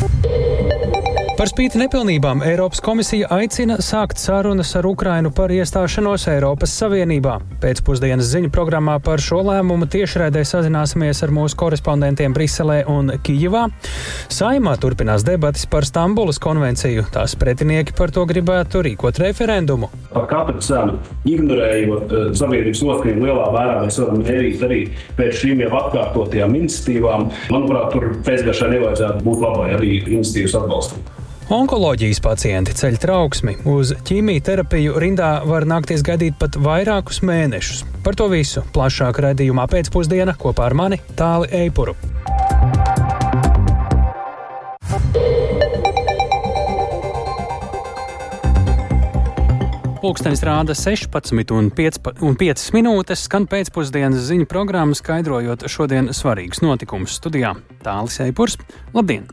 Thank you. Par spīti nepilnībām Eiropas komisija aicina sākt sarunas ar Ukrainu par iestāšanos Eiropas Savienībā. Pēcpusdienas ziņu programmā par šo lēmumu tiešraidē sazināsimies ar mūsu korespondentiem Briselē un Kijivā. Saimā turpinās debatas par Stambulas konvenciju. Tās pretinieki par to gribētu rīkot referendumu. Par katru cenu, ignorējot uh, sabiedrības noskaņojumu lielā mērā, mēs varam mērīt arī pēc šīm jau atkārtotajām iniciatīvām. Manuprāt, tur pēcgaršai nevajadzētu būt labai arī iniciatīvas atbalstam. Onkoloģijas pacienti ceļ trauksmi. Uz ķīmijterapiju rindā var nākties gaidīt pat vairākus mēnešus. Par to visu plašāk redzējumā pēcpusdienā kopā ar mani Tāli Eipuru. Pūkstens rāda 16 un 5, un 5 minūtes, skan pēcpusdienas ziņu programma, skaidrojot šodienas svarīgus notikumus studijā. Tālis Eipurs, labdien!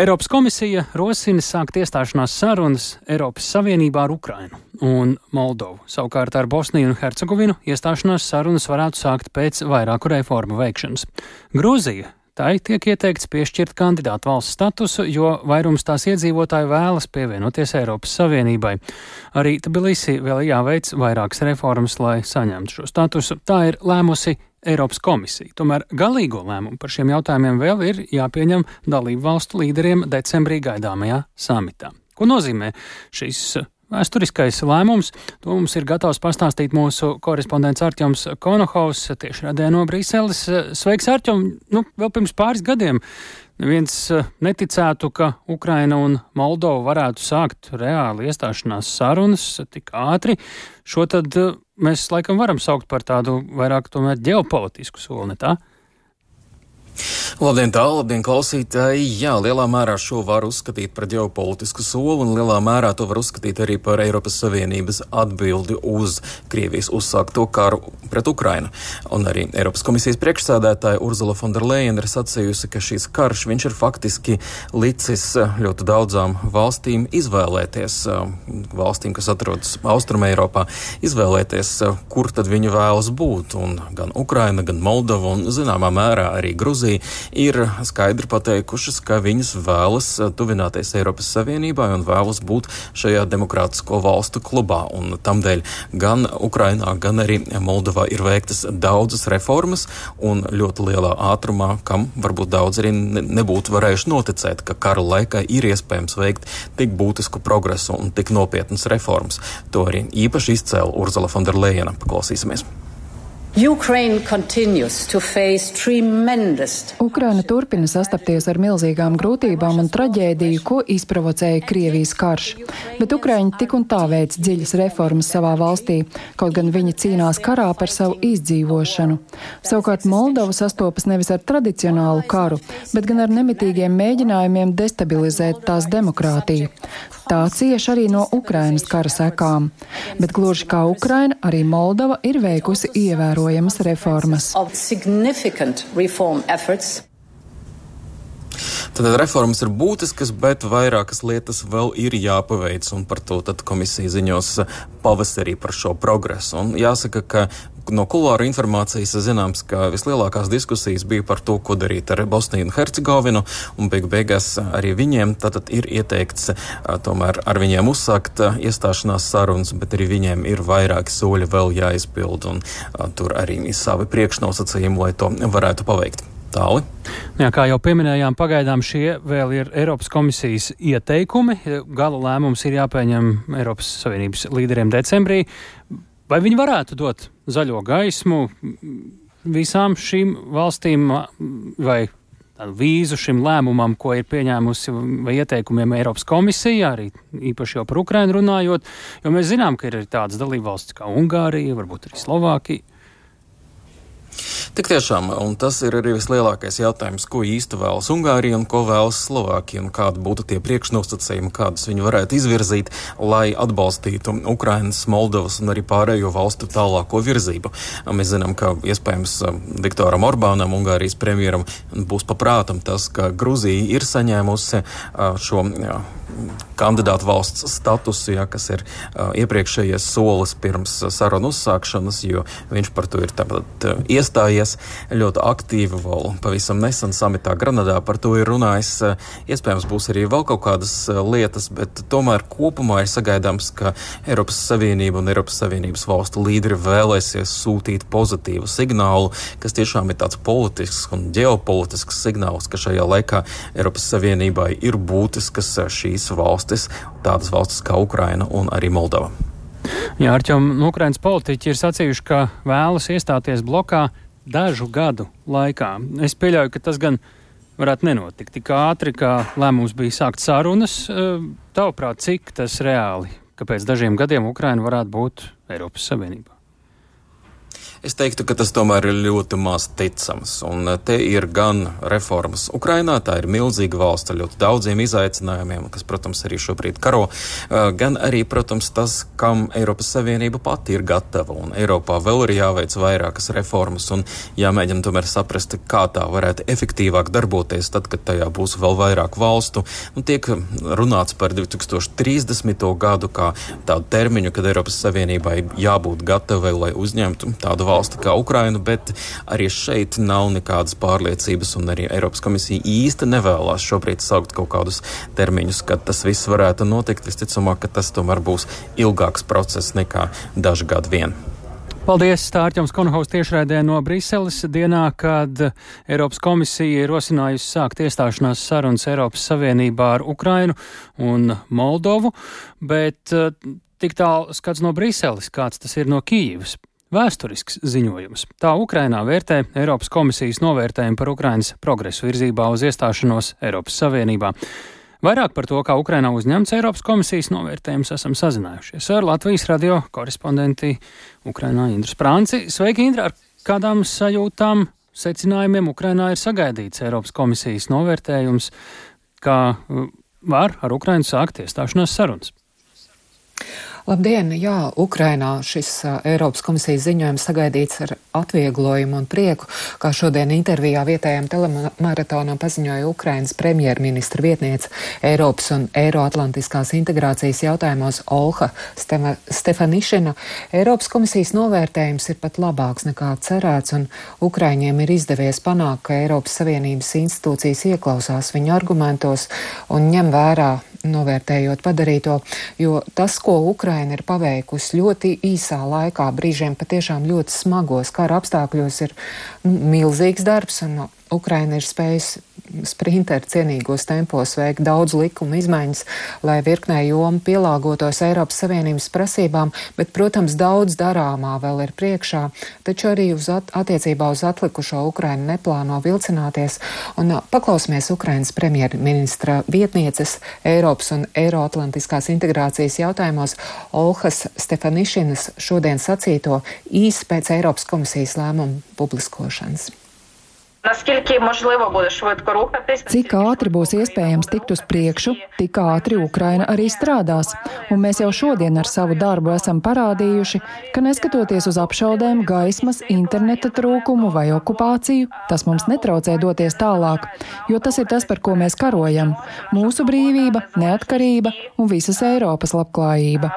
Eiropas komisija rosina sākt iestāšanās sarunas Eiropas Savienībā ar Ukrainu un Moldovu. Savukārt ar Bosniju un Hercegovinu iestāšanās sarunas varētu sākt pēc vairāku reformu veikšanas. Grūzija Tai tiek ieteikts piešķirt kandidātu valsts statusu, jo vairums tās iedzīvotāju vēlas pievienoties Eiropas Savienībai. Arī Tbilisi vēl jāveic vairākas reformas, lai saņemtu šo statusu. Tā ir lēmusi Eiropas komisija. Tomēr galīgo lēmumu par šiem jautājumiem vēl ir jāpieņem dalību valstu līderiem decembrī gaidāmajā samitā. Ko nozīmē šīs Vēsturiskais lēmums, to mums ir gatavs pastāstīt mūsu korespondents Arčuns Konohaus tieši radē no Brīseles. Sveiks, Arčum! Nu, vēl pirms pāris gadiem neviens eh, neticētu, ka Ukraina un Moldova varētu sākt reāli iestāšanās sarunas tik ātri. Šo tad eh, mēs laikam varam saukt par tādu vairāk tomēr ģeopolitisku soli, ne tā? Labdien, tā, labdien, klausītāji! Jā, lielā mērā šo var uzskatīt par ģeopolitisku soli, un lielā mērā to var uzskatīt arī par Eiropas Savienības atbildi uz Krievijas uzsākto karu pret Ukrainu. Un arī Eiropas komisijas priekšsādētāja Urzula Fonderleina ir sacījusi, ka šīs karš viņš ir faktiski licis ļoti daudzām valstīm izvēlēties, valstīm, kas atrodas Austrum Eiropā, izvēlēties, kur tad viņi vēlas būt. Un gan Ukraina, gan Moldova un zināmā mērā arī Gruzija Grūzija ir skaidri pateikušas, ka viņas vēlas eh, tuvināties Eiropas Savienībai un vēlas būt šajā demokrātisko valstu klubā. Un tamdēļ gan Ukrainā, gan arī Moldovā ir veiktas daudzas reformas un ļoti lielā ātrumā, kam varbūt daudz arī nebūtu varējuši noticēt, ka kara laikā ir iespējams veikt tik būtisku progresu un tik nopietnas reformas. To arī īpaši izcēla Urzula Fonderleina. Paklausīsimies! Ukraina turpina sastapties ar milzīgām grūtībām un traģēdiju, ko izprovocēja Krievijas karš. Bet Ukraiņi tik un tā veic dziļas reformas savā valstī, kaut gan viņi cīnās karā par savu izdzīvošanu. Savukārt Moldova sastopas nevis ar tradicionālu karu, bet gan ar nemitīgiem mēģinājumiem destabilizēt tās demokrātiju. Tā cieši arī no Ukrainas kara sekām. Bet gluži kā Ukraina, arī Moldova ir veikusi ievērojamas reformas. Tad reformas ir būtiskas, bet vairākas lietas vēl ir jāpaveic, un par to komisija ziņos pavasarī par šo progresu. Un jāsaka, ka no kulāra informācijas zināms, ka vislielākās diskusijas bija par to, ko darīt ar Bosniju un Hercegovinu, un beigu beigās arī viņiem tātad ir ieteikts tomēr ar viņiem uzsākt iestāšanās sarunas, bet arī viņiem ir vairāki soļi vēl jāizpild, un tur arī ir savi priekšnosacījumi, lai to varētu paveikt. Tāli. Jā, kā jau pieminējām, pagaidām šie vēl ir Eiropas komisijas ieteikumi. Gala lēmums ir jāpieņem Eiropas Savienības līderiem decembrī. Vai viņi varētu dot zaļo gaismu visām šīm valstīm vai vīzu šim lēmumam, ko ir pieņēmusi vai ieteikumiem Eiropas komisija, arī īpaši jau par Ukrainu runājot, jo mēs zinām, ka ir tādas dalībvalstis kā Ungārija, varbūt arī Slovākija. Tik tiešām, un tas ir arī vislielākais jautājums, ko īsti vēlas Ungārija un ko vēlas Slovākija, un kādi būtu tie priekšnosacījumi, kādus viņi varētu izvirzīt, lai atbalstītu Ukrainas, Moldovas un arī pārējo valstu tālāko virzību. Mēs zinām, ka iespējams Viktoram Orbānam, Ungārijas premjeram, būs paprātam tas, ka Gruzija ir saņēmusi šo kandidātu valsts statusu, ja, kas ir uh, iepriekšējais solis pirms sarunu uzsākšanas, jo viņš par to ir tāpat uh, iestājies ļoti aktīvi vēl pavisam nesen samitā Granadā par to ir runājis. Uh, iespējams, būs arī vēl kaut kādas uh, lietas, bet tomēr kopumā ir sagaidāms, ka Eiropas Savienība un Eiropas Savienības valstu līderi vēlēsies sūtīt pozitīvu signālu, kas tiešām ir tāds politisks un ģeopolitisks signāls, ka šajā laikā Eiropas Savienībai ir būtiskas šīs valstis, tādas valstis kā Ukraina un arī Moldova. Jā, Arčom, nu, Ukrainas politiķi ir sacījuši, ka vēlas iestāties blokā dažu gadu laikā. Es pieļauju, ka tas gan varētu nenotikt tik ātri, kā lēmums bija sākt sarunas. Tavuprāt, cik tas reāli, ka pēc dažiem gadiem Ukraina varētu būt Eiropas Savienībā? Es teiktu, ka tas tomēr ir ļoti maz ticams. Un eh, te ir gan reformas Ukrainā, tā ir milzīga valsts ar ļoti daudziem izaicinājumiem, kas, protams, arī šobrīd karo, eh, gan arī, protams, tas, kam Eiropas Savienība pati ir gatava. Un Eiropā vēl ir jāveic vairākas reformas un jāmēģina tomēr saprast, kā tā varētu efektīvāk darboties tad, kad tajā būs vēl vairāk valstu. Un tiek runāts par 2030. gadu kā tādu termiņu, kad Eiropas Savienībai jābūt gatavai, lai uzņemtu tādu valsti kā Ukraina, bet arī šeit nav nekādas pārliecības, un arī Eiropas komisija īsti nevēlas šobrīd saukt kaut kādus termiņus, kad tas viss varētu notikt. Visticamāk, ka tas tomēr būs ilgāks process nekā daži gadi vien. Paldies, Stārķams Konhaus tiešraidē no Briseles dienā, kad Eiropas komisija ir rosinājusi sākt iestāšanās sarunas Eiropas Savienībā ar Ukrainu un Moldovu, bet eh, tik tālu skats no Briseles, kāds tas ir no Kīivas. Vēsturisks ziņojums. Tā Ukrainā vērtē Eiropas komisijas novērtējumu par Ukrainas progresu virzībā uz iestāšanos Eiropas Savienībā. Vairāk par to, kā Ukrainā uzņemts Eiropas komisijas novērtējums, esam sazinājušies ar Latvijas radio korespondenti Ukrainā Indru Sprānci. Sveiki, Indra! Ar kādām sajūtām, secinājumiem Ukrainā ir sagaidīts Eiropas komisijas novērtējums, kā var ar Ukrainu sākt iestāšanās sarunas? Labdien! Jā, Ukrainā šis Eiropas komisijas ziņojums sagaidīts ar atvieglojumu un prieku, kā šodien intervijā vietējām telemaratonam paziņoja Ukrainas premjerministra vietniece Eiropas un Eiroatlantiskās integrācijas jautājumos Olha Stefanišina. Eiropas komisijas novērtējums ir pat labāks nekā cerēts, un Ukraiņiem ir izdevies panākt, ka Eiropas Savienības institūcijas ieklausās viņu argumentos un ņem vērā novērtējot padarīto, jo tas, ko Ukraina ir paveikusi ļoti īsā laikā, brīžiem patiešām ļoti smagos kara apstākļos, ir nu, milzīgs darbs, un Ukraina ir spējusi sprinteru cienīgos tempos veikt daudz likumu izmaiņas, lai virknē jomu pielāgotos Eiropas Savienības prasībām, bet, protams, daudz darāmā vēl ir priekšā, taču arī uz at attiecībā uz atlikušo Ukrainu neplāno vilcināties. Un paklausīsimies Ukrainas premjerministra vietnieces Eiropas un Eiroatlantiskās integrācijas jautājumos Olhas Stefanišinas šodien sacīto īsi pēc Eiropas komisijas lēmumu publiskošanas. Cik ātri būs iespējams tikt uz priekšu, tik ātri Ukraina arī strādās, un mēs jau šodien ar savu darbu esam parādījuši, ka neskatoties uz apšaudēm, gaismas, interneta trūkumu vai okupāciju, tas mums netraucē doties tālāk, jo tas ir tas, par ko mēs karojam - mūsu brīvība, neatkarība un visas Eiropas labklājība.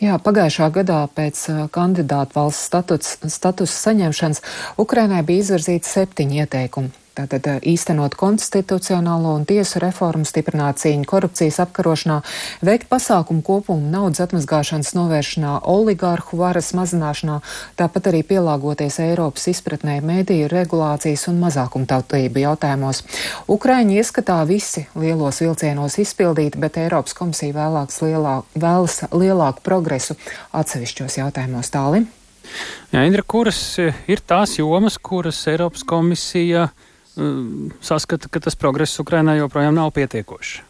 Jā, pagājušā gadā pēc kandidātu valsts status, statusa saņemšanas Ukrainai bija izvirzīti septiņi ieteikumi. Tātad īstenot konstitucionālo un tiesu reformu, stiprināt cīņu korupcijas apkarošanā, veikt pasākumu kopumu naudas atmazgāšanas novēršanā, oligārhu varas mazināšanā, tāpat arī pielāgoties Eiropas izpratnē mēdīju regulācijas un mazākumtautību jautājumos. Ukraiņi ieskatā visi lielos vilcienos izpildīti, bet Eiropas komisija vēlāks lielā, vēlas lielāku progresu atsevišķos jautājumos tāli. Jā, Indra, kuras ir tās jomas, kuras Eiropas komisija uh, saskata, ka tas progress Ukrainā joprojām nav pietiekošs?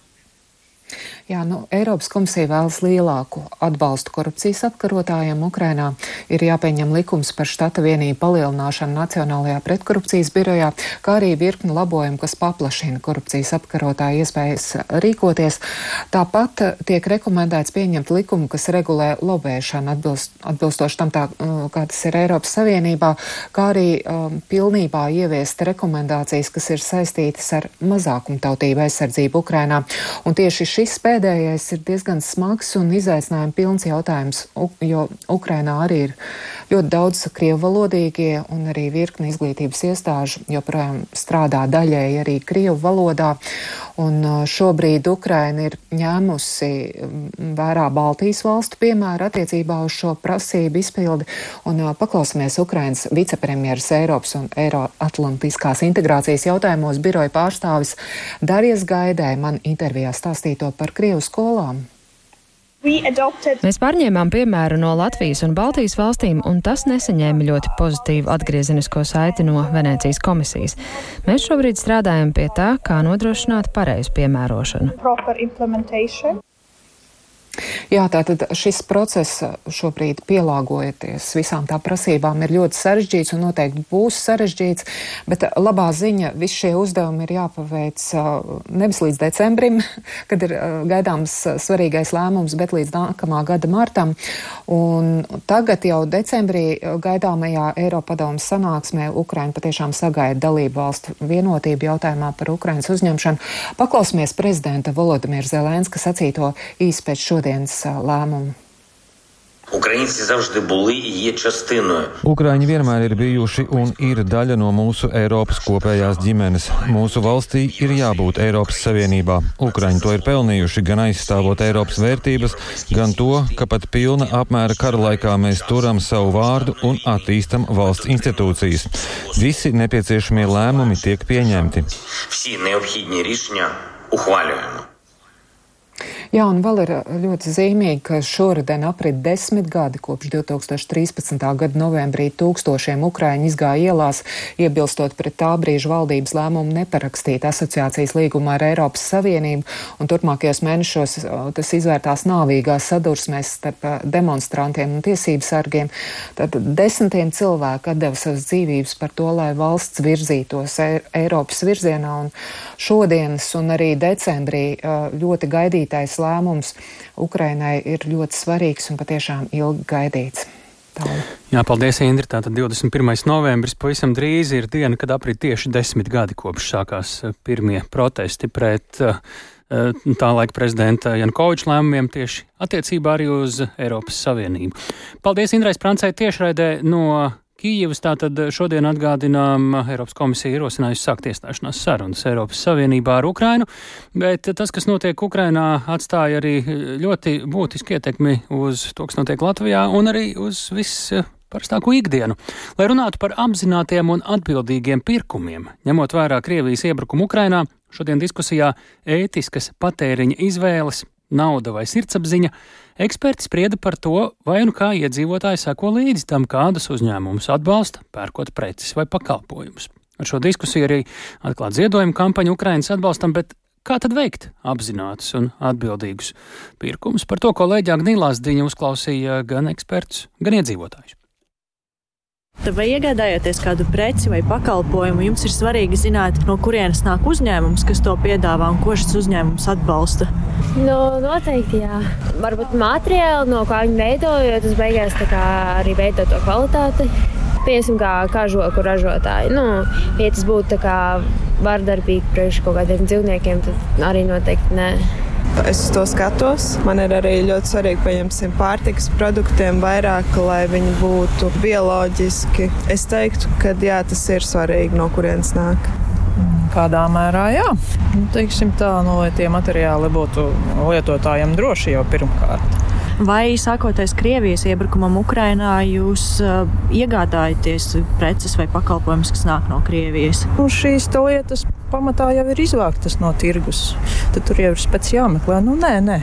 Jā, nu, Eiropas komisija vēlas lielāku atbalstu korupcijas apkarotājiem Ukrainā. Ir jāpieņem likums par štata vienību palielināšanu Nacionālajā pretkorupcijas birojā, kā arī virkni labojumu, kas paplašina korupcijas apkarotāju iespējas rīkoties. Tāpat tiek rekomendēts pieņemt likumu, kas regulē lobēšanu atbilst, atbilstoši tam, tā, uh, kā tas ir Eiropas Savienībā, kā arī um, pilnībā ieviest rekomendācijas, kas ir saistītas ar mazākumtautību aizsardzību Ukrainā. Un tieši šis pēdējais pēdējais ir diezgan smags un izaicinājumi pilns jautājums, jo Ukrainā arī ir ļoti daudz krievalodīgie un arī virkni izglītības iestāžu joprojām strādā daļēji arī krievu valodā. Un šobrīd Ukraina ir ņēmusi vērā Baltijas valstu piemēru attiecībā uz šo prasību izpildi. Un paklausāmies Ukrainas vicepremjeras Eiropas un Eiroatlantiskās integrācijas jautājumos biroja pārstāvis Darijas Gaidē man intervijā stāstīto par Krievu skolām? Mēs pārņēmām piemēru no Latvijas un Baltijas valstīm, un tas nesaņēma ļoti pozitīvu atgriezenisko saiti no Venecijas komisijas. Mēs šobrīd strādājam pie tā, kā nodrošināt pareizu piemērošanu. Jā, tātad šis process šobrīd pielāgojoties visām tā prasībām ir ļoti sarežģīts un noteikti būs sarežģīts, bet labā ziņa, visi šie uzdevumi ir jāpaveic nevis līdz decembrim, kad ir gaidāms svarīgais lēmums, bet līdz nākamā gada martam. Un tagad jau decembrī gaidāmajā Eiropadomas sanāksmē Ukraina patiešām sagaida dalību valstu vienotību jautājumā par Ukrainas uzņemšanu. Paklausīsimies prezidenta Volodimira Zelenska sacīto īsi pēc šodien šodienas lēmumu. Українці завжди були і є частиною. Ukraiņi vienmēr ir bijuši un ir daļa no mūsu Eiropas kopējās ģimenes. Mūsu valstī ir jābūt Eiropas Savienībā. Ukraiņi to ir pelnījuši gan aizstāvot Eiropas vērtības, gan to, ka pat pilna apmēra kara laikā mēs turam savu vārdu un attīstam valsts institūcijas. Visi nepieciešamie lēmumi tiek pieņemti. Visi neobhīdņi rišņā ухвалюємо. Jā, un vēl ir uh, ļoti zīmīgi, ka šoruden aprit desmit gadi kopš 2013. gada novembrī tūkstošiem Ukraiņu izgāja ielās, iebilstot pret tā brīža valdības lēmumu neparakstīt asociācijas līgumu ar Eiropas Savienību, un turpmākajos mēnešos uh, tas izvērtās nāvīgās sadursmēs starp uh, demonstrantiem un tiesību sargiem. Tad desmitiem cilvēku atdeva savas dzīvības par to, lai valsts virzītos Eiropas virzienā, un šodienas un arī decembrī ļoti gaidītais lēmums Ukrainai ir ļoti svarīgs un patiešām ilgi gaidīts. Tālāk. Jā, paldies, Indri. Tātad 21. novembris pavisam drīz ir diena, kad aprit tieši desmit gadi kopš sākās eh, pirmie protesti pret uh, tā laika prezidenta Jankoviča lēmumiem tieši attiecībā arī uz Eiropas Savienību. Paldies Indrai Sprancei tiešraidē no Kīivas tātad šodien atgādinām, Eiropas komisija ierosinājusi sākt iestāšanās sarunas Eiropas Savienībā ar Ukrainu, bet tas, kas notiek Ukrainā, atstāja arī ļoti būtiski ietekmi uz to, kas notiek Latvijā un arī uz viss parastāko ikdienu. Lai runātu par apzinātiem un atbildīgiem pirkumiem, ņemot vērā Krievijas iebrukumu Ukrainā, šodien diskusijā ētiskas patēriņa izvēles, nauda vai sirdsapziņa, eksperti sprieda par to, vai nu kā iedzīvotāji seko līdzi tam, kādus uzņēmumus atbalsta, pērkot preces vai pakalpojumus. Ar šo diskusiju arī atklāt ziedojumu kampaņu Ukrainas atbalstam, bet kā tad veikt apzinātus un atbildīgus pirkumus? Par to kolēģi Agnīlās Diņa uzklausīja gan ekspertus, gan iedzīvotājus. Vai iegādājoties kādu preci vai pakalpojumu, jums ir svarīgi zināt, no kurienes nāk uzņēmums, kas to piedāvā un ko šis uzņēmums atbalsta? Nu, noteikti, jā. Varbūt materiāli, no kā viņi veido, jo tas beigās arī veido to kvalitāti. Piemēram, kā kažoku ražotāji. Nu, ja tas būtu vardarbīgi priekš kaut kādiem dzīvniekiem, tad arī noteikti nē. Es to skatos. Man ir arī ļoti svarīgi, pieņemsim, pārtikas produktiem vairāk, lai viņi būtu bioloģiski. Es teiktu, ka jā, tas ir svarīgi, no kurienes nāk. Kādā mērā, jā. Nu, teiksim tā, nu, lai tie materiāli būtu lietotājiem droši jau pirmkārt. Vai sākoties Krievijas iebrukumam Ukrainā, jūs uh, iegādājaties preces vai pakalpojumus, kas nāk no Krievijas? Nu, šīs lietas pamatā jau ir izvāktas no tirgus. Tad tur jau ir spēc jāmeklē. Nu, nē, nē.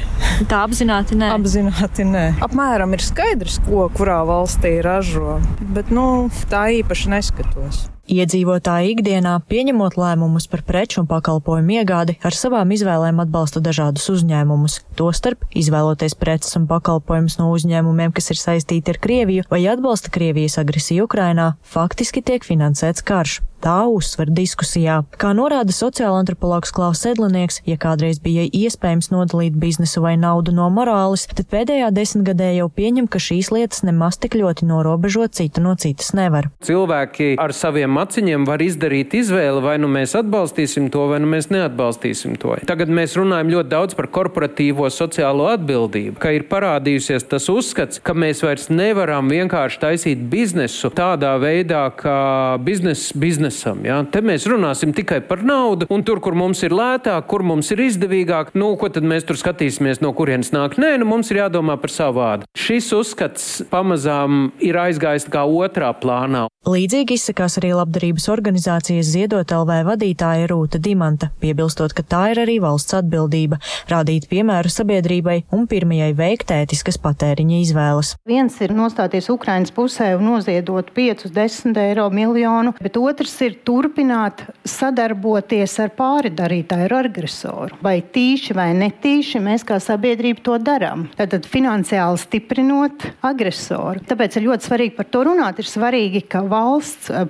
Tā apzināti nē. Apzināti nē. Apmēram ir skaidrs, ko kurā valstī ražo, bet nu, tā īpaši neskatos. Iedzīvotāji ikdienā, pieņemot lēmumus par preču un pakalpojumu iegādi, ar savām izvēlēm atbalsta dažādus uzņēmumus. Tostarp, izvēloties preces un pakalpojumus no uzņēmumiem, kas ir saistīti ar Krieviju vai atbalsta Krievijas agresiju Ukrainā, faktiski tiek finansēts karš. Tā uzsver diskusijā. Kā norāda sociāla antropologs Klaus Sedlinieks, ja kādreiz bija iespējams nodalīt biznesu vai naudu no morāles, tad pēdējā desmitgadē jau pieņem, ka šīs lietas nemaz tik ļoti norobežot citu no citas nevar. Cilvēki ar saviem maciņiem var izdarīt izvēli, vai nu mēs atbalstīsim to, vai nu mēs neatbalstīsim to. Tagad mēs runājam ļoti daudz par korporatīvo sociālo atbildību, ka ir parādījusies tas uzskats, ka mēs vairs nevaram vienkārši taisīt biznesu tādā veidā, kā biznesa biznesam. Ja? Te mēs runāsim tikai par naudu, un tur, kur mums ir lētāk, kur mums ir izdevīgāk, nu, ko tad mēs tur skatīsimies, no kurienes nāk. Nē, nu, mums ir jādomā par savu vārdu. Šis uzskats pamazām ir aizgājis kā otrā plānā. Līdzīgi izsakās arī labdarības organizācijas Ziedot LV vadītāja Rūta Dimanta, piebilstot, ka tā ir arī valsts atbildība - rādīt piemēru sabiedrībai un pirmajai veikt ētiskas patēriņa izvēles. Viens ir nostāties Ukrainas pusē un noziedot 5, 10 eiro miljonu, bet otrs ir turpināt sadarboties ar pāridarītāju, ar agresoru. Vai tīši vai netīši mēs kā sabiedrība to darām. Tātad finansiāli stiprinot agresoru. Tāpēc ir ļoti svarīgi par to runāt. Ir svarīgi, ka valsts eh,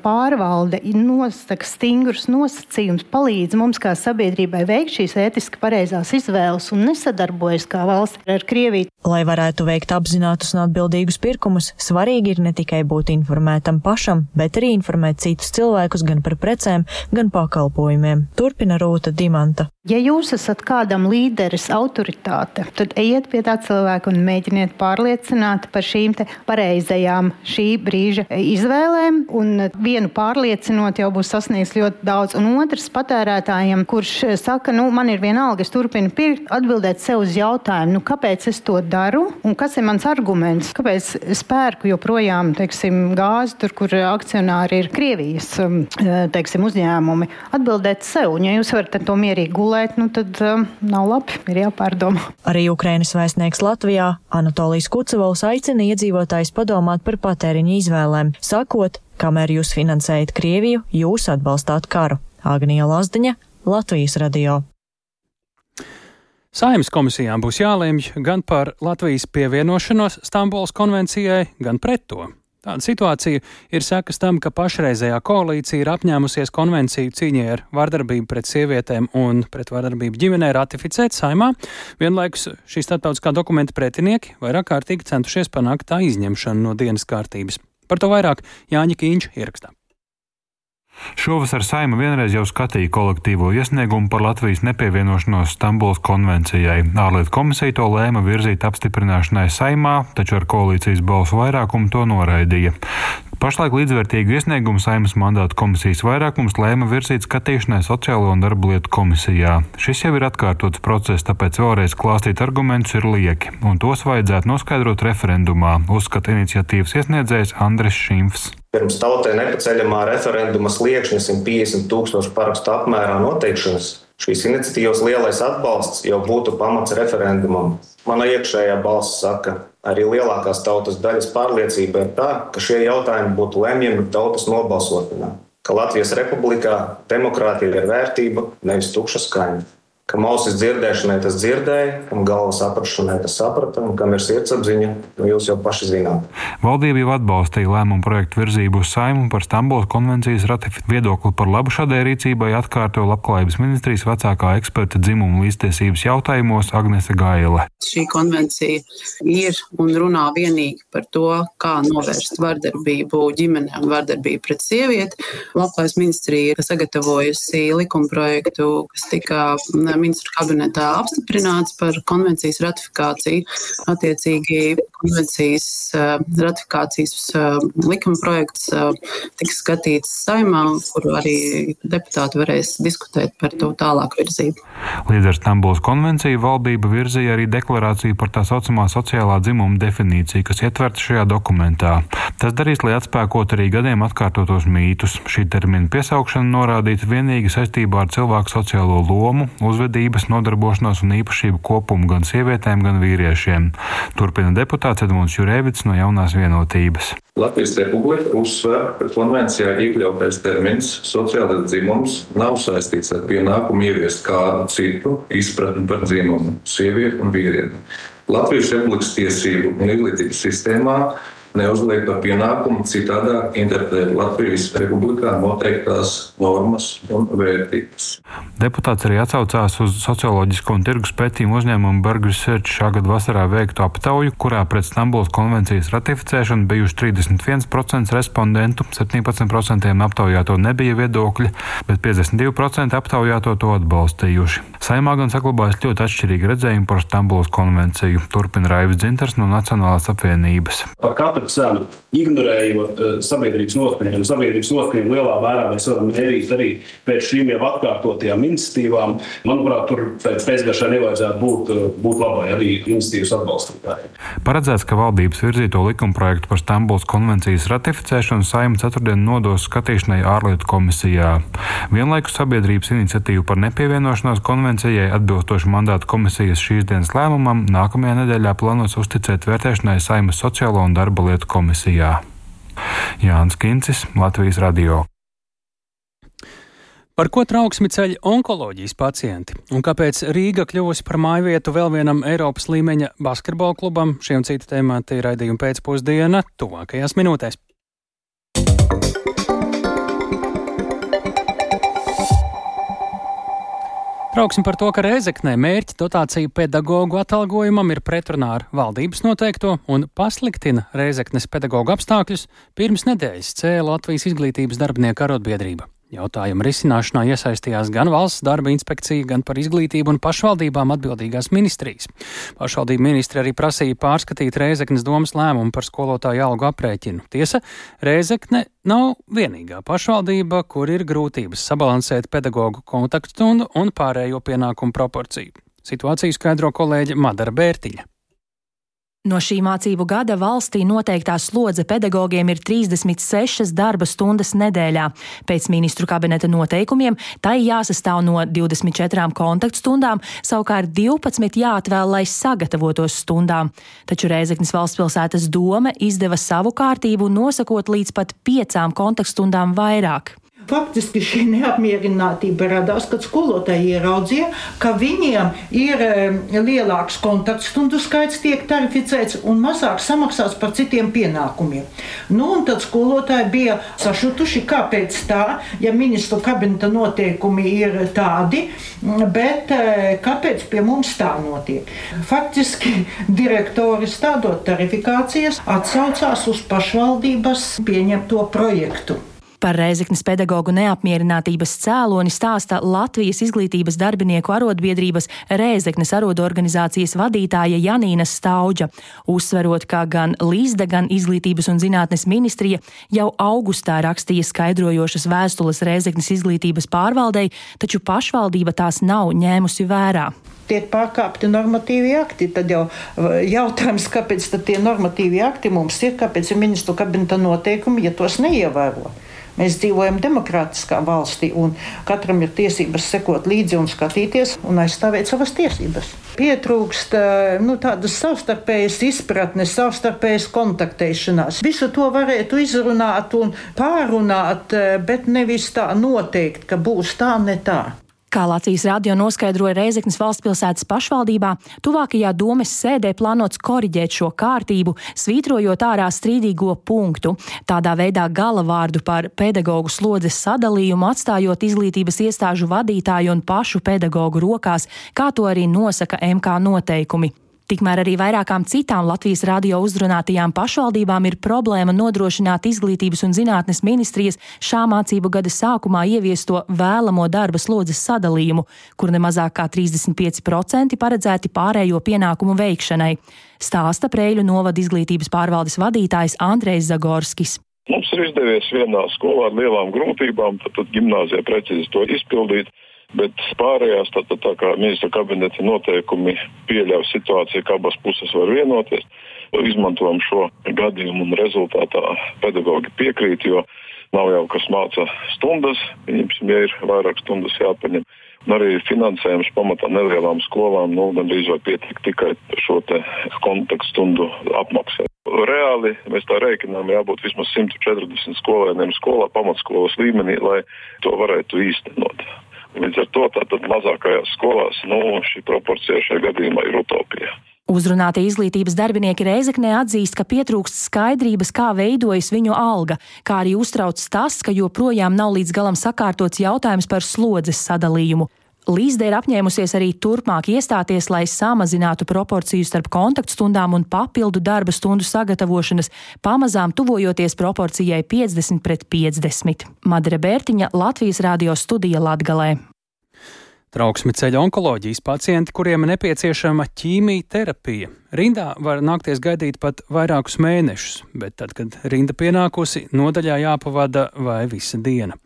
pārvalde nosaka stingrus nosacījumus, palīdz mums kā sabiedrībai veikt šīs ētiski pareizās izvēles un nesadarbojas kā valsts ar Krieviju. Lai varētu veikt apzinātus un atbildīgus pirkumus, svarīgi ir ne tikai būt informētam pašam, bet arī informēt citus cilvēkus gan par precēm, gan pakalpojumiem. Turpina Rūta Dimanta. Ja jūs esat kādam līderis, autoritāte, tad ejiet pie tā cilvēka un mēģiniet pārliecināt par šīm pareizajām šī brīža izvēlēm. Un vienu pārliecinot, jau būs sasniegts ļoti daudz. Un otrs patērētājiem, kurš saka, nu, man ir vienalga, es turpinu pirkt, atbildēt sev uz jautājumu, nu, kāpēc es to daru un kas ir mans arguments, kāpēc es pērku joprojām teiksim, gāzi, tur, kur akcionāri ir Krievijas um, teiksim, uzņēmumi. Atbildēt sev, un ja jūs varat to mierīgi gulēt nu tad um, nav labi, ir jāpārdomā. Arī Ukrainas vēstnieks Latvijā Anatolijas Kucevals aicina iedzīvotājus padomāt par patēriņa izvēlēm, sakot, kamēr jūs finansējat Krieviju, jūs atbalstāt karu. Agnija Lazdiņa, Latvijas radio. Saimnes komisijām būs jālemj gan par Latvijas pievienošanos Stambulas konvencijai, gan pret to. Tāda situācija ir sekas tam, ka pašreizējā koalīcija ir apņēmusies konvenciju cīņai ar vardarbību pret sievietēm un pret vardarbību ģimenē ratificēt saimā. Vienlaikus šī starptautiskā dokumenta pretinieki vairāk kārtīgi centušies panākt tā izņemšanu no dienas kārtības. Par to vairāk Jāņa Kīņš ierakstā. Šovasar Saima vienreiz jau skatīja kolektīvo iesniegumu par Latvijas nepievienošanos Stambuls konvencijai. Ārlietu komisija to lēma virzīt apstiprināšanai Saimā, taču ar koalīcijas balsu vairākumu to noraidīja. Pašlaik līdzvērtīgu iesniegumu Saimas mandāta komisijas vairākums lēma virzīt skatīšanai Sociālo un darba lietu komisijā. Šis jau ir atkārtots process, tāpēc vēlreiz klāstīt argumentus ir lieki, un tos vajadzētu noskaidrot referendumā, uzskata iniciatīvas iesniedzējs Andris Šimfs. Pirms tautai nepaceļamā referenduma sliekšņa 150 tūkstošu parakstu apmērā noteikšanas šīs iniciatīvas lielais atbalsts jau būtu pamats referendumam. Mana iekšējā balss saka, arī lielākās tautas daļas pārliecība ir tā, ka šie jautājumi būtu lemjami tautas nobalsošanā, ka Latvijas republikā demokrātija ir vērtība, nevis tukša skaņa ka mausis dzirdēšanai tas dzirdēja, un galvas saprašanai tas saprata, un kam ir sirdsapziņa, nu jūs jau paši zināt. Valdība jau atbalstīja lēmumu projektu virzību uz saimu par Stambulas konvencijas ratifikāciju. Viedokli par labu šādai rīcībai atkārto Labklājības ministrijas vecākā eksperta dzimumu līdztiesības jautājumos Agnese Gaile. Šī konvencija ir un runā vienīgi par to, kā novērst vardarbību ģimenē un vardarbību pret sievieti. Labklājības ministrija ir sagatavojusi likumprojektu, kas tika ministru kabinetā apstiprināts par konvencijas ratifikāciju. Attiecīgi konvencijas ratifikācijas likuma projekts tiks skatīts saimā, kuru arī deputāti varēs diskutēt par to tālāku virzību. Līdz ar Stambulas konvenciju valdība virzīja arī deklarāciju par tā saucamā sociālā dzimuma definīciju, kas ietverta šajā dokumentā. Tas darīs, lai atspēkot arī gadiem atkārtotos mītus. Šī termina piesaukšana norādīta vienīgi saistībā ar cilvēku sociālo lomu, uzvedības, nodarbošanos un īpašību kopumu gan sievietēm, gan vīriešiem. Turpina deputāts Edmunds Jurēvits no jaunās vienotības. Latvijas Republika uzsver, ka konvencijā iekļautais termins sociālais dzimums nav saistīts ar pienākumu ieviest kādu citu izpratni par dzimumu - sievieti un vīrieti. Latvijas Republikas tiesību un izglītības sistēmā neuzliek par pienākumu citādāk interpretēt Latvijas republikā noteiktās normas un vērtības. Deputāts arī atsaucās uz socioloģisko un tirgus pētījumu uzņēmumu Burgers Search šā gada vasarā veiktu aptauju, kurā pret Stambulas konvencijas ratificēšanu bijuši 31% respondentu, 17% aptaujāto nebija viedokļi, bet 52% aptaujāto to atbalstījuši. Saimā gan saglabājas ļoti atšķirīgi redzējumi par Stambulas konvenciju, turpina Raivis Dzinters no Nacionālās apvienības. Par katru cenu, ignorējot uh, sabiedrības noskaņojumu. Sabiedrības noskaņojumu lielā mērā mēs varam mērīt arī pēc šīm jau atkārtotajām iniciatīvām. Manuprāt, tur pēc pēcgaršai nevajadzētu būt, uh, būt labai arī iniciatīvas atbalstītājiem. Paredzēts, ka valdības virzīto likumprojektu par Stambulas konvencijas ratificēšanu saima ceturtdien nodos skatīšanai ārlietu komisijā. Vienlaikus sabiedrības iniciatīvu par nepievienošanos konvencijai atbilstoši mandāta komisijas šīs dienas lēmumam nākamajā nedēļā plānots uzticēt vērtēšanai saimas sociālo un darba lietu komisijā. Jānis Kincis, Latvijas Radio. Par ko trauksmi ceļ onkoloģijas pacienti un kāpēc Rīga kļuvusi par mājvietu vēl vienam Eiropas līmeņa basketbola klubam? Šie un citi temati ir raidījuma pēcpusdiena tuvākajās minūtēs. Trauksim par to, ka Reizeknē mērķa dotācija pedagoģu atalgojumam ir pretrunā ar valdības noteikto un pasliktina Reizeknes pedagoģu apstākļus pirms nedēļas cēla Latvijas izglītības darbinieku arotbiedrība. Jautājuma risināšanā iesaistījās gan valsts darba inspekcija, gan par izglītību un pašvaldībām atbildīgās ministrijas. Pašvaldība ministri arī prasīja pārskatīt Rēzeknes domas lēmumu par skolotāju algu aprēķinu. Tiesa, Rēzekne nav vienīgā pašvaldība, kur ir grūtības sabalansēt pedagoģu kontaktstundu un pārējo pienākumu proporciju. Situāciju skaidro kolēģe Madara Bērtiņa. No šī mācību gada valstī noteiktā slodze pedagogiem ir 36 darba stundas nedēļā. Pēc ministru kabineta noteikumiem tai jāsastāv no 24 kontaktstundām, savukārt 12 jāatvēl, lai sagatavotos stundām. Taču Rēzeknas valstspilsētas doma izdeva savu kārtību, nosakot līdz pat piecām kontaktstundām vairāk. Faktiski šī neapmierinātība radās, kad skolotāji ieraudzīja, ka viņiem ir lielāks kontaktstundu skaits, tiek tarificēts un mazāk samaksāts par citiem pienākumiem. Nu, un tad skolotāji bija sašutuši, kāpēc tā, ja ministru kabineta noteikumi ir tādi, bet e, kāpēc pie mums tā notiek. Faktiski direktori stādot tarifikācijas atsaucās uz pašvaldības pieņemto projektu. Par Reizeknas pedagoģu neapmierinātības cēloni stāsta Latvijas izglītības darbinieku arotbiedrības Reizeknas arodorganizācijas vadītāja Janīna Staudža, uzsverot, ka gan Līsda, gan Izglītības un zinātnes ministrija jau augustā rakstīja skaidrojošas vēstules Reizeknas izglītības pārvaldei, taču pašvaldība tās nav ņēmusi vērā tiek pārkāpti normatīvi akti. Tad jau jautājums, kāpēc tie normatīvi akti mums ir, kāpēc ir ministru kabineta noteikumi, ja tos neievēro. Mēs dzīvojam demokrātiskā valstī, un katram ir tiesības sekot līdzi un skatīties un aizstāvēt savas tiesības. Pietrūkst eh, nu, tādas savstarpējas izpratnes, savstarpējas kontaktēšanās. Visu to varētu izrunāt un pārunāt, eh, bet nevis tā noteikt, ka būs tā, ne tā. Kā Latvijas radio noskaidroja Reizeknas valstspilsētas pašvaldībā, tuvākajā domes sēdē plānots koriģēt šo kārtību, svītrojot ārā strīdīgo punktu. Tādā veidā galavārdu par pedagoģu slodzes sadalījumu atstājot izglītības iestāžu vadītāju un pašu pedagoģu rokās, kā to arī nosaka MK noteikumi. Tikmēr arī vairākām citām Latvijas radio uzrunātajām pašvaldībām ir problēma nodrošināt izglītības un zinātnes ministrijas šā mācību gada sākumā ieviesto vēlamo darba slodzes sadalījumu, kur nemazāk kā 35% paredzēti pārējo pienākumu veikšanai, stāsta Prēļu novada izglītības pārvaldes vadītājs Andrejs Zagorskis. Mums ir izdevies vienā skolā ar lielām grūtībām, tad, tad gimnāzijā precīzi to izpildīt. Bet pārējās, tā, tā, tā kā ministra kabineta noteikumi pieļauj situāciju, ka abas puses var vienoties, izmantojam šo gadījumu un rezultātā pedagoģi piekrīt, jo nav jau kas māca stundas, viņiem ja ir vairāk stundas jāpaņem. Un arī finansējums pamatā nelielām skolām, nu, gandrīz vai pietiek tikai šo te kontaktu stundu apmaksai. Reāli mēs tā rēķinām, jābūt vismaz 140 skolēniem skolā, pamatskolas līmenī, lai to varētu īstenot. Līdz ar to tātad mazākajās skolās nu, šī proporcija šajā gadījumā ir utopija. Uzrunātie izglītības darbinieki Reizeknē atzīst, ka pietrūkst skaidrības, kā veidojas viņu alga, kā arī uztrauc tas, ka joprojām nav līdz galam sakārtots jautājums par slodzes sadalījumu. Līsde ir apņēmusies arī turpmāk iestāties, lai samazinātu proporciju starp kontaktstundām un papildu darba stundu sagatavošanas, pamazām tuvojoties proporcijai 50 pret 50. Madre Bērtiņa, Latvijas radio studija Latgalē. Trauksmi ceļa onkoloģijas pacienti, kuriem nepieciešama ķīmijterapija. Rindā var nākties gaidīt pat vairākus mēnešus, bet tad, kad rinda pienākusi, nodaļā jāpavada vai visa diena.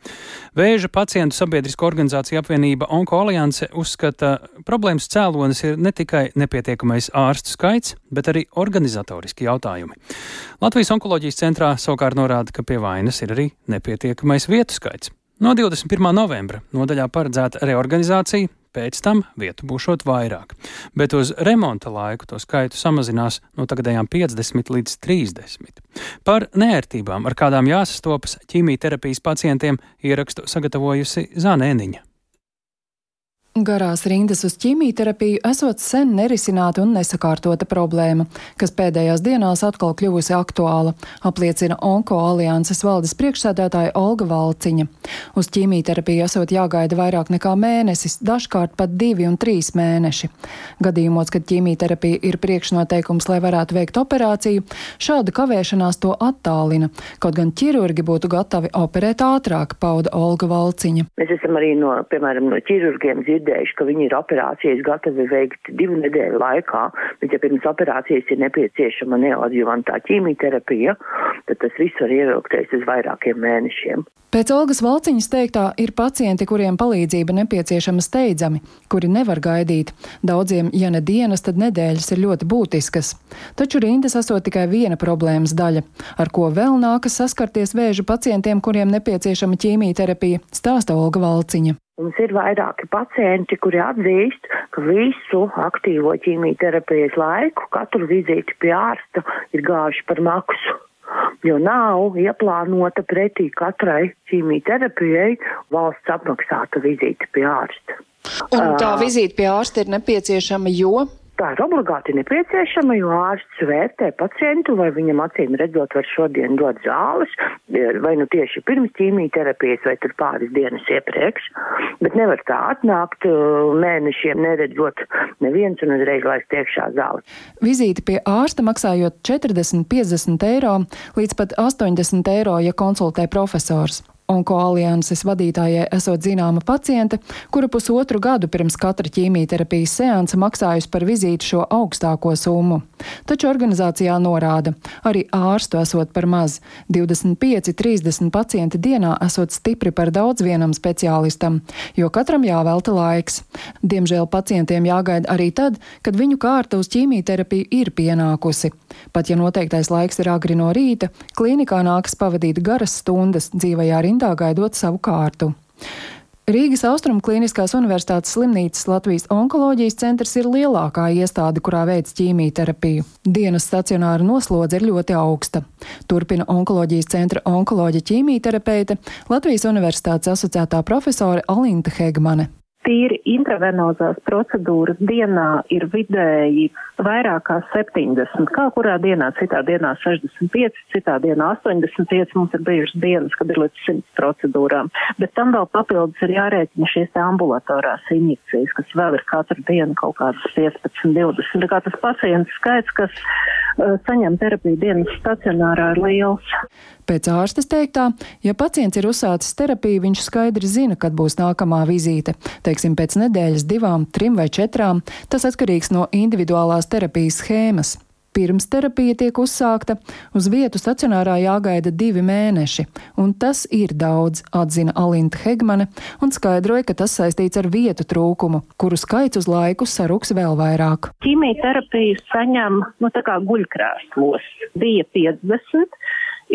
Vēža pacientu sabiedrisko organizāciju apvienība Onko Alianse uzskata, problēmas cēlonis ir ne tikai nepietiekamais ārstu skaits, bet arī organizatoriski jautājumi. Latvijas onkoloģijas centrā savukārt norāda, ka pie vainas ir arī nepietiekamais vietu skaits. No 21. novembra nodaļā paredzēta reorganizācija, pēc tam vietu būšot vairāk, bet uz remonta laiku to skaitu samazinās no tagadējām 50 līdz 30. Par nērtībām, ar kādām jāsastopas ķīmijterapijas pacientiem, ierakstu sagatavojusi Zanēniņa. Garās rindas uz ķīmijterapiju esot sen nerisināta un nesakārtota problēma, kas pēdējās dienās atkal kļuvusi aktuāla, apliecina Onko alianses valdes priekšsēdētāja Olga Valciņa. Uz ķīmijterapiju esot jāgaida vairāk nekā mēnesis, dažkārt pat divi un trīs mēneši. Gadījumos, kad ķīmijterapija ir priekšnoteikums, lai varētu veikt operāciju, šāda kavēšanās to attālina, kaut gan ķirurgi būtu gatavi operēt ātrāk, pauda Olga Valciņa. Mēs esam arī no, piemēram, no ķirurgiem dzirdējuši, ka viņi ir operācijas gatavi veikt divu nedēļu laikā, bet ja pirms operācijas ir nepieciešama neoadjuvantā ķīmijterapija, tad tas viss var ievilkties uz vairākiem mēnešiem. Pēc Olgas Valciņas teiktā ir pacienti, kuriem palīdzība nepieciešama steidzami, kuri nevar gaidīt. Daudziem, ja ne dienas, tad nedēļas ir ļoti būtiskas. Taču rindas esot tikai viena problēmas daļa, ar ko vēl nākas saskarties vēža pacientiem, kuriem nepieciešama ķīmijterapija, stāsta Olga Valciņa. Mums ir vairāki pacienti, kuri atzīst, ka visu aktīvo ķīmijterapijas laiku, katru vizīti pie ārsta ir gājuši par maksu. Jo nav ieplānota pretī katrai ķīmijterapijai valsts apmaksāta vizīte pie ārsta. Un tā vizīte pie ārsta ir nepieciešama, jo tā ir obligāti nepieciešama, jo ārsts vērtē pacientu, vai viņam acīm redzot var šodien dot zāles, vai nu tieši pirms ķīmijterapijas, vai tur pāris dienas iepriekš. Bet nevar tā atnākt uh, mēnešiem neredzot neviens un uzreiz laist iekšā zāli. Vizīte pie ārsta maksājot 40-50 eiro līdz pat 80 eiro, ja konsultē profesors. Onko alianses vadītājai esot zināma paciente, kura pusotru gadu pirms katra ķīmijterapijas seansa maksājusi par vizīti šo augstāko summu. Taču organizācijā norāda, arī ārstu esot par maz - 25-30 pacienti dienā esot stipri par daudz vienam speciālistam, jo katram jāvelta laiks. Diemžēl pacientiem jāgaida arī tad, kad viņu kārta uz ķīmijterapiju ir pienākusi. Pat ja noteiktais laiks ir agri no rīta, klīnikā nākas pavadīt garas stundas dzīvajā rindā rindā gaidot savu kārtu. Rīgas Austrum Kliniskās Universitātes slimnīcas Latvijas onkoloģijas centrs ir lielākā iestāde, kurā veids ķīmijterapiju. Dienas stacionāra noslodze ir ļoti augsta. Turpina onkoloģijas centra onkoloģa ķīmijterapeite Latvijas Universitātes asociētā profesore Alinta Hegmane. Tīri intravenozās procedūras dienā ir vidēji vairāk kā 70, kā kurā dienā, citā dienā 65, citā dienā 85, mums ir bijušas dienas, kad ir līdz 100 procedūrām, bet tam vēl papildus ir jārēķina šīs ambulatorās injekcijas, kas vēl ir katru dienu kaut kādas 15, 20. Tā kā tas pacients skaits, kas uh, saņem terapiju dienas stacionārā ir liels. Pēc ārstes teiktā, ja pacients ir uzsācis terapiju, viņš skaidri zina, kad būs nākamā vizīte. Teiksim, pēc nedēļas, divām, trim vai četrām. Tas atkarīgs no individuālās terapijas schēmas. Pirms terapija tiek uzsākta, uz vietu stacionārā jāgaida divi mēneši, un tas ir daudz, atzina Alinta Hegmane, un skaidroja, ka tas saistīts ar vietu trūkumu, kuru skaits uz laiku saruks vēl vairāk. Ķīmijterapiju saņem, nu tā kā guļkrēslos, bija 50,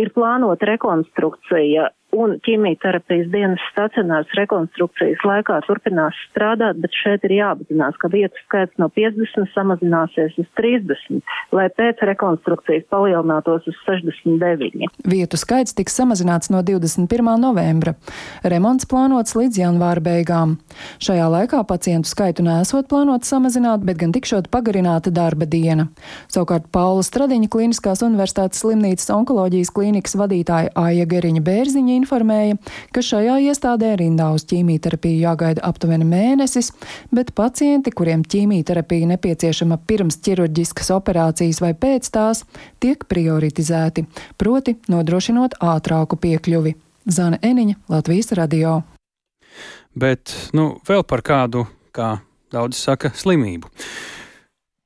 ir plānota rekonstrukcija un ķīmijterapijas dienas stacionāras rekonstrukcijas laikā turpinās strādāt, bet šeit ir jāapzinās, ka vietu skaits no 50 samazināsies uz 30, lai pēc rekonstrukcijas palielinātos uz 69. Vietu skaits tiks samazināts no 21. novembra. Remonts plānots līdz janvāra beigām. Šajā laikā pacientu skaitu nesot plānots samazināt, bet gan tikšot pagarināta darba diena. Savukārt Paula Stradiņa Kliniskās universitātes slimnīcas onkoloģijas klīnikas vadītāja Aija Geriņa Bērziņa informēja, ka šajā iestādē rindā uz ķīmijterapiju jāgaida aptuveni mēnesis, bet pacienti, kuriem ķīmijterapija nepieciešama pirms ķirurģiskas operācijas vai pēc tās, tiek prioritizēti, proti nodrošinot ātrāku piekļuvi. Zana Eniņa, Latvijas radio. Bet, nu, vēl par kādu, kā daudz saka, slimību.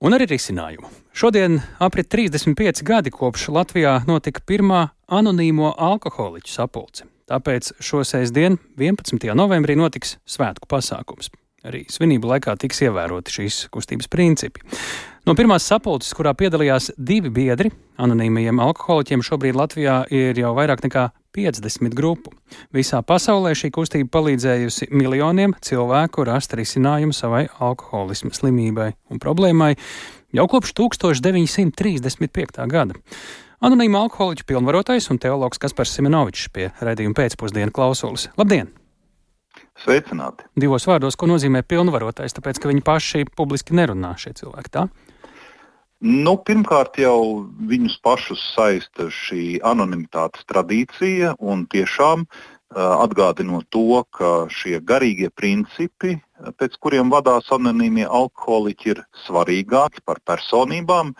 Un arī risinājumu. Šodien aprit 35 gadi kopš Latvijā notika pirmā anonīmo alkoholiķu sapulce. Tāpēc šo sēsdienu, 11. novembrī, notiks svētku pasākums. Arī svinību laikā tiks ievēroti šīs kustības principi. No pirmās sapulces, kurā piedalījās divi biedri, anonīmajiem alkoholiķiem, šobrīd Latvijā ir jau vairāk nekā 50 grupu. Visā pasaulē šī kustība palīdzējusi miljoniem cilvēku rast risinājumu savai alkoholisma slimībai un problēmai jau kopš 1935. gada. Anonīma alkoholiķa pilnvarotais un teologs Kaspars Simenovičs pie raidījuma pēcpusdienu klausulis. Labdien! Sveicināti! Divos vārdos, ko nozīmē pilnvarotais, tāpēc, ka viņi paši publiski nerunā šie cilvēki, tā? Nu, pirmkārt, jau viņus pašus saista šī anonimitātes tradīcija, un tiešām uh, atgādinot to, ka šie garīgie principi, pēc kuriem vadās anonīmie alkoholiķi, ir svarīgāki par personībām.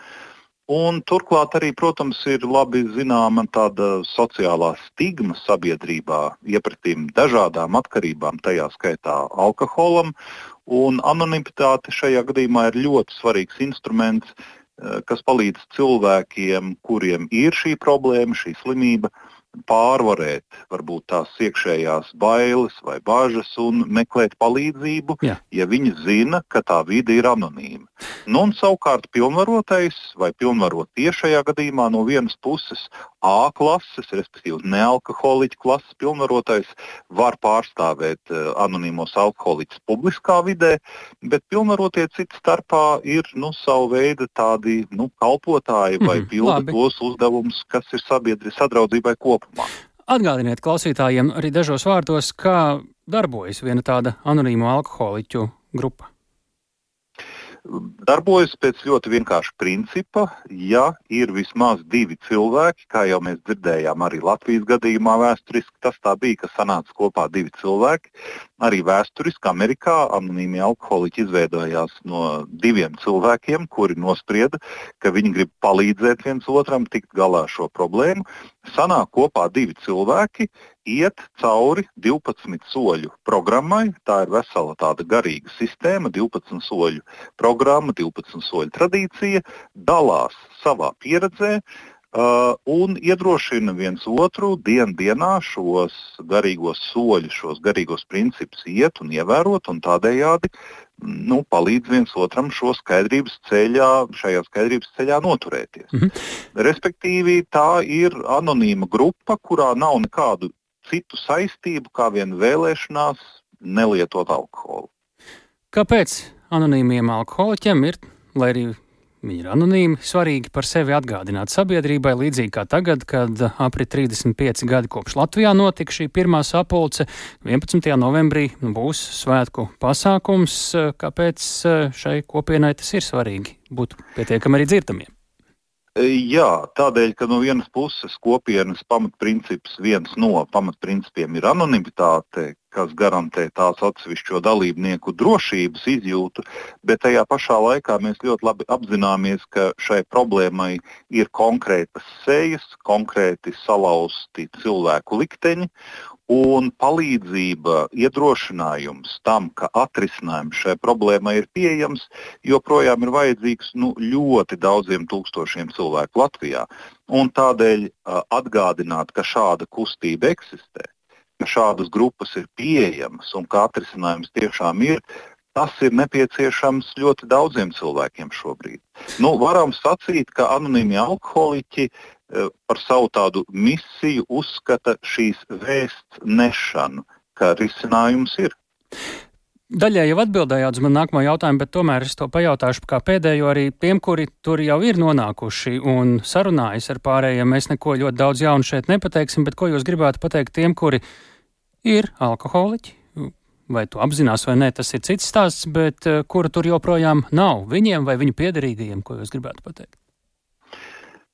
Un turklāt arī, protams, ir labi zināma tāda sociālā stigma sabiedrībā iepratīm dažādām atkarībām, tajā skaitā alkoholam. Un anonimitāte šajā gadījumā ir ļoti svarīgs instruments, kas palīdz cilvēkiem, kuriem ir šī problēma, šī slimība, pārvarēt varbūt tās iekšējās bailes vai bažas un meklēt palīdzību, Jā. ja viņi zina, ka tā vide ir anonīma. Nu, un savukārt pilnvarotais vai pilnvarotie šajā gadījumā no vienas puses A klases, respektīvi nealkoholiķu klases pilnvarotais, var pārstāvēt uh, anonīmos alkoholiķus publiskā vidē, bet pilnvarotie citu starpā ir nu, savu veidu tādi nu, kalpotāji vai mm, pilda labi. tos uzdevumus, kas ir sabiedrības sadraudzībai kopumā. Atgādiniet klausītājiem arī dažos vārdos, kā darbojas viena tāda anonīma alkoholiķu grupa darbojas pēc ļoti vienkārša principa. Ja ir vismaz divi cilvēki, kā jau mēs dzirdējām, arī Latvijas gadījumā vēsturiski tas tā bija, ka sanāca kopā divi cilvēki. Arī vēsturiski Amerikā anonīmi alkoholiķi izveidojās no diviem cilvēkiem, kuri nosprieda, ka viņi grib palīdzēt viens otram tikt galā ar šo problēmu. Sanāk kopā divi cilvēki, iet cauri 12 soļu programmai. Tā ir vesela tāda garīga sistēma, 12 soļu programma, 12 soļu tradīcija, dalās savā pieredzē. Uh, un iedrošina viens otru dienu dienā šos garīgos soļus, šos garīgos principus iet un ievērot, un tādējādi nu, palīdz viens otram šo skaidrības ceļā, šajā skaidrības ceļā noturēties. -hmm. Respektīvi, tā ir anonīma grupa, kurā nav nekādu citu saistību, kā vien vēlēšanās nelietot alkoholu. Kāpēc anonīmiem alkoholiķiem ir, lai arī Viņi ir anonīmi, svarīgi par sevi atgādināt sabiedrībai, līdzīgi kā tagad, kad aprit 35 gadi kopš Latvijā notika šī pirmā sapulce. 11. novembrī būs svētku pasākums. Kāpēc šai kopienai tas ir svarīgi būt pietiekami arī dzirdamiem? Jā, tādēļ, ka no vienas puses kopienas pamatprincips, viens no pamatprincipiem ir anonimitāte, kas garantē tās atsevišķo dalībnieku drošības izjūtu, bet tajā pašā laikā mēs ļoti labi apzināmies, ka šai problēmai ir konkrētas sejas, konkrēti salauzti cilvēku likteņi, un palīdzība, iedrošinājums tam, ka atrisinājums šai problēmai ir pieejams, joprojām ir vajadzīgs nu, ļoti daudziem tūkstošiem cilvēku Latvijā. Un tādēļ uh, atgādināt, ka šāda kustība eksistē, ka šādas grupas ir pieejamas un ka atrisinājums tiešām ir, tas ir nepieciešams ļoti daudziem cilvēkiem šobrīd. Nu, varam sacīt, ka anonīmi alkoholiķi eh, par savu tādu misiju uzskata šīs vēsts nešanu, ka risinājums ir. Daļai jau atbildējāt uz manu nākamo jautājumu, bet tomēr es to pajautāšu kā pēdējo arī tiem, kuri tur jau ir nonākuši un sarunājas ar pārējiem. Mēs neko ļoti daudz jaunu šeit nepateiksim, bet ko jūs gribētu pateikt tiem, kuri ir alkoholiķi. Vai tu apzinās vai nē, tas ir cits stāsts, bet uh, kura tur joprojām nav? Viņiem vai viņu piederīgajiem, ko jūs gribētu pateikt?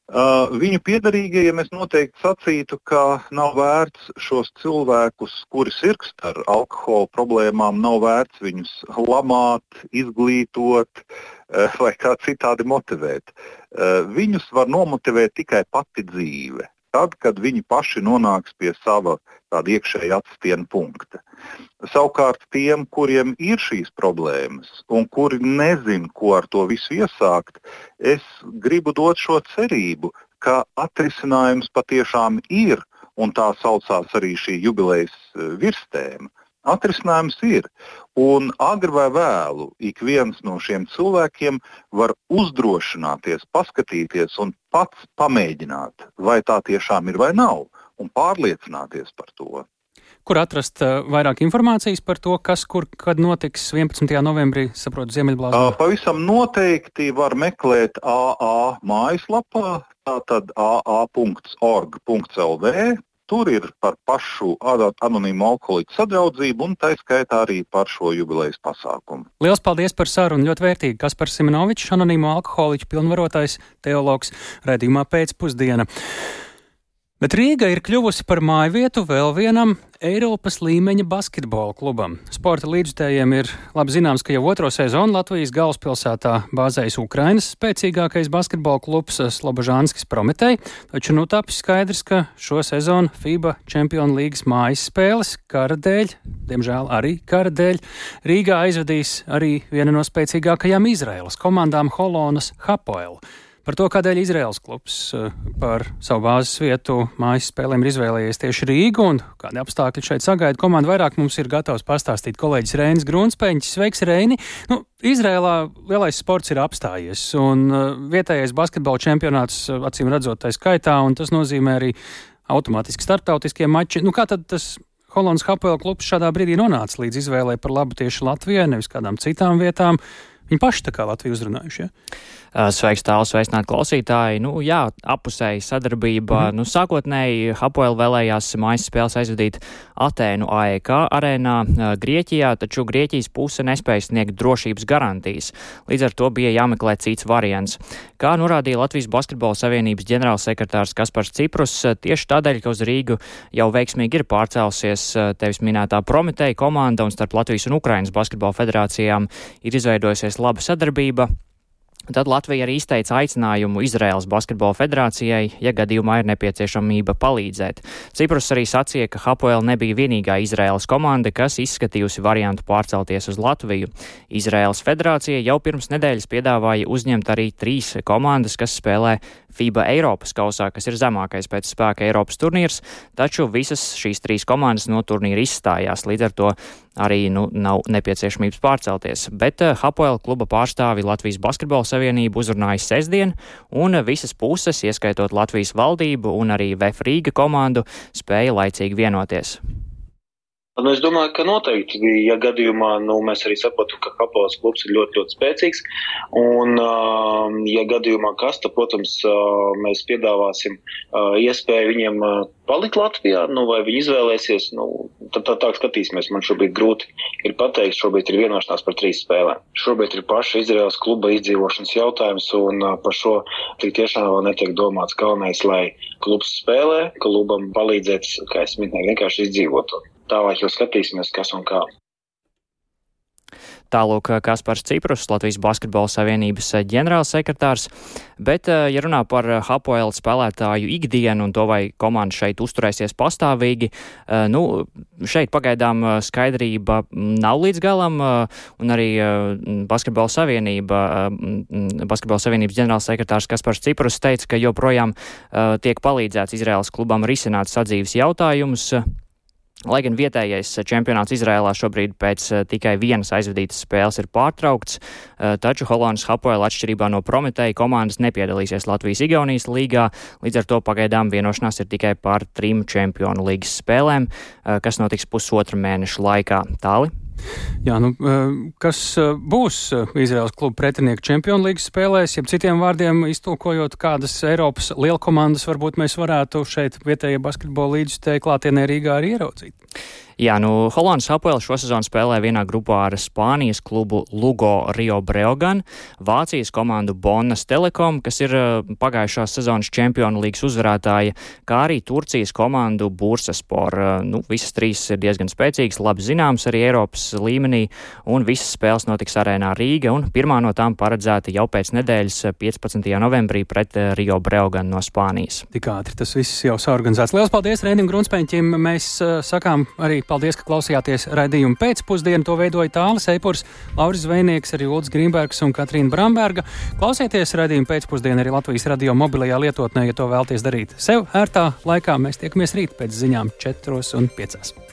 Uh, viņu piedarīgajiem es noteikti sacītu, ka nav vērts šos cilvēkus, kuri sirgst ar alkohola problēmām, nav vērts viņus lamāt, izglītot uh, vai kā citādi motivēt. Uh, viņus var nomotivēt tikai pati dzīve tad, kad viņi paši nonāks pie sava tāda iekšēja atstiena punkta. Savukārt tiem, kuriem ir šīs problēmas un kuri nezin, ko ar to visu iesākt, es gribu dot šo cerību, ka atrisinājums patiešām ir, un tā saucās arī šī jubilejas eh, virstēma. Atrisinājums ir, un agri vai vēlu ik viens no šiem cilvēkiem var uzdrošināties, paskatīties un pats pamēģināt, vai tā tiešām ir vai nav, un pārliecināties par to. Kur atrast uh, vairāk informācijas par to, kas kur kad notiks 11. novembrī, saprotu, Ziemeļblāzā? Uh, pavisam noteikti var meklēt AA mājaslapā, tātad aa.org.lv, Tur ir par pašu anonīmu alkoholiķu sadraudzību un tā skaitā arī par šo jubilejas pasākumu. Lielas paldies par sarunu. Ļoti vērtīgi. Kaspars Simonovičs, anonīmo alkoholiķu pilnvarotais teologs, redzījumā pēcpusdiena. Bet Rīga ir kļuvusi par māju vietu vēl vienam Eiropas līmeņa basketbola klubam. Sporta līdzstājiem ir labi zināms, ka jau otro sezonu Latvijas galvaspilsētā bāzējas Ukrainas spēcīgākais basketbola klubs Slobožānskis Prometei, taču nu tapis skaidrs, ka šo sezonu FIBA Champions League mājas spēles kara dēļ, diemžēl arī kara dēļ, Rīgā aizvedīs arī viena no spēcīgākajām Izraēlas komandām Holonas Hapoel. Par to, kādēļ Izraels klubs eh, par savu bāzes vietu mājas spēlēm ir izvēlējies tieši Rīgu un kādi apstākļi šeit sagaida komandu, vairāk mums ir gatavs pastāstīt kolēģis Reinis Grunspēņš. Sveiks, Reini! Nu, Izrēlā lielais sports ir apstājies, un uh, vietējais basketbola čempionāts, uh, acīm redzot, tā skaitā, un tas nozīmē arī automātiski startautiskie mači. Nu, kā tad tas Holandas Hapela klubs šādā brīdī nonāca līdz izvēlei par labu tieši Latvijai, nevis kādām citām vietām? Viņi paši tā kā Latviju uzrunājuši. Ja? Sveiks, tāls, sveicināt klausītāji. Nu, jā, apusēji sadarbība. Mm -hmm. nu, sākotnēji Hapoel vēlējās mājas spēles aizvadīt Atēnu AEK arēnā Grieķijā, taču Grieķijas puse nespēja sniegt drošības garantijas. Līdz ar to bija jāmeklē cits variants. Kā norādīja Latvijas Basketbola Savienības ģenerālsekretārs Kaspars Ciprus, tieši tādēļ, ka uz Rīgu jau veiksmīgi ir pārcēlusies tevis minētā Prometēja komanda un starp Latvijas un Ukrainas basketbola federācijām ir izveidojusies laba sadarbība. Tad Latvija arī izteica aicinājumu Izraēlas basketbola federācijai, ja gadījumā ir nepieciešamība palīdzēt. Ciprus arī sacīja, ka Hapoel nebija vienīgā Izraēlas komanda, kas izskatījusi variantu pārcelties uz Latviju. Izraēlas federācija jau pirms nedēļas piedāvāja uzņemt arī trīs komandas, kas spēlē FIBA Eiropas kausā, kas ir zemākais pēc spēka Eiropas turnīrs, taču visas šīs trīs komandas no turnīra izstājās. Līdz ar to arī nu, nav nepieciešamības pārcelties. Bet uh, Hapoel kluba pārstāvi Latvijas Basketbola Savienību uzrunāja sestdien, un visas puses, ieskaitot Latvijas valdību un arī VF Rīga komandu, spēja laicīgi vienoties. Nu, es domāju, ka noteikti, ja gadījumā nu, mēs arī saprotam, ka Hapoels klubs ir ļoti, ļoti spēcīgs. Un, ja gadījumā kas, tad, protams, mēs piedāvāsim iespēju viņiem palikt Latvijā, nu, vai viņi izvēlēsies, nu, tad tā, tā skatīsimies. Man šobrīd grūti ir pateikt, šobrīd ir vienošanās par trīs spēlēm. Šobrīd ir paša Izraels kluba izdzīvošanas jautājums, un par šo tik tiešām vēl netiek domāts. Galvenais, lai klubs spēlē, klubam palīdzēt, kā es minēju, vienkārši izdzīvot tālāk jau skatīsimies, kas un kā. Tālūk Kaspars Ciprus, Latvijas Basketbola Savienības ģenerālsekretārs, bet, eh, ja runā par Hapoelu spēlētāju ikdienu un to, vai komanda šeit uzturēsies pastāvīgi, eh, nu, šeit pagaidām eh, skaidrība nav līdz galam, un arī Basketbola Savienība, Basketbola Savienības ģenerālsekretārs Kaspars Ciprus teica, ka joprojām tiek palīdzēts Izraels klubam risināt sadzīves jautājumus Lai gan vietējais čempionāts Izrēlā šobrīd pēc uh, tikai vienas aizvadītas spēles ir pārtraukts, uh, taču Holandas Hapoela atšķirībā no Prometēja komandas nepiedalīsies Latvijas-Igaunijas līgā, līdz ar to pagaidām vienošanās ir tikai par trim čempionu līgas spēlēm, kas notiks pusotra mēneša laikā. Tāli? Jā, nu, kas būs Izraels kluba pretinieku čempionu līgas spēlēs, ja citiem vārdiem iztulkojot, kādas Eiropas lielkomandas varbūt mēs varētu šeit vietējie basketbola līdzstēji klātienē Rīgā arī ieraudzīt? Jā, nu, Holandas Apoel šosezon spēlē vienā grupā ar Spānijas klubu Lugo Rio Breogan, Vācijas komandu Bonnas Telekom, kas ir uh, pagājušās sezonas čempionu līgas uzvarētāja, kā arī Turcijas komandu Bursaspor. Uh, nu, visas trīs ir diezgan spēcīgas, labi zināmas arī Eiropas līmenī, un visas spēles notiks arēnā Rīga, un pirmā no tām paredzēta jau pēc nedēļas 15. Uh, novembrī pret Rio Breogan no Spānijas. Tik ātri tas viss jau saorganizēts. Lielas paldies Rēnim Grunspēņķim! Mēs uh, sakām arī paldies, ka klausījāties raidījumu pēcpusdienu. To veidoja Tālis Eipurs, Lauris Zvejnieks, arī Ulds Grīmbergs un Katrīna Bramberga. Klausieties raidījumu pēcpusdienu arī Latvijas radio mobilajā lietotnē, ja to vēlties darīt sev ērtā laikā. Mēs tiekamies rīt pēc ziņām 4 un 5.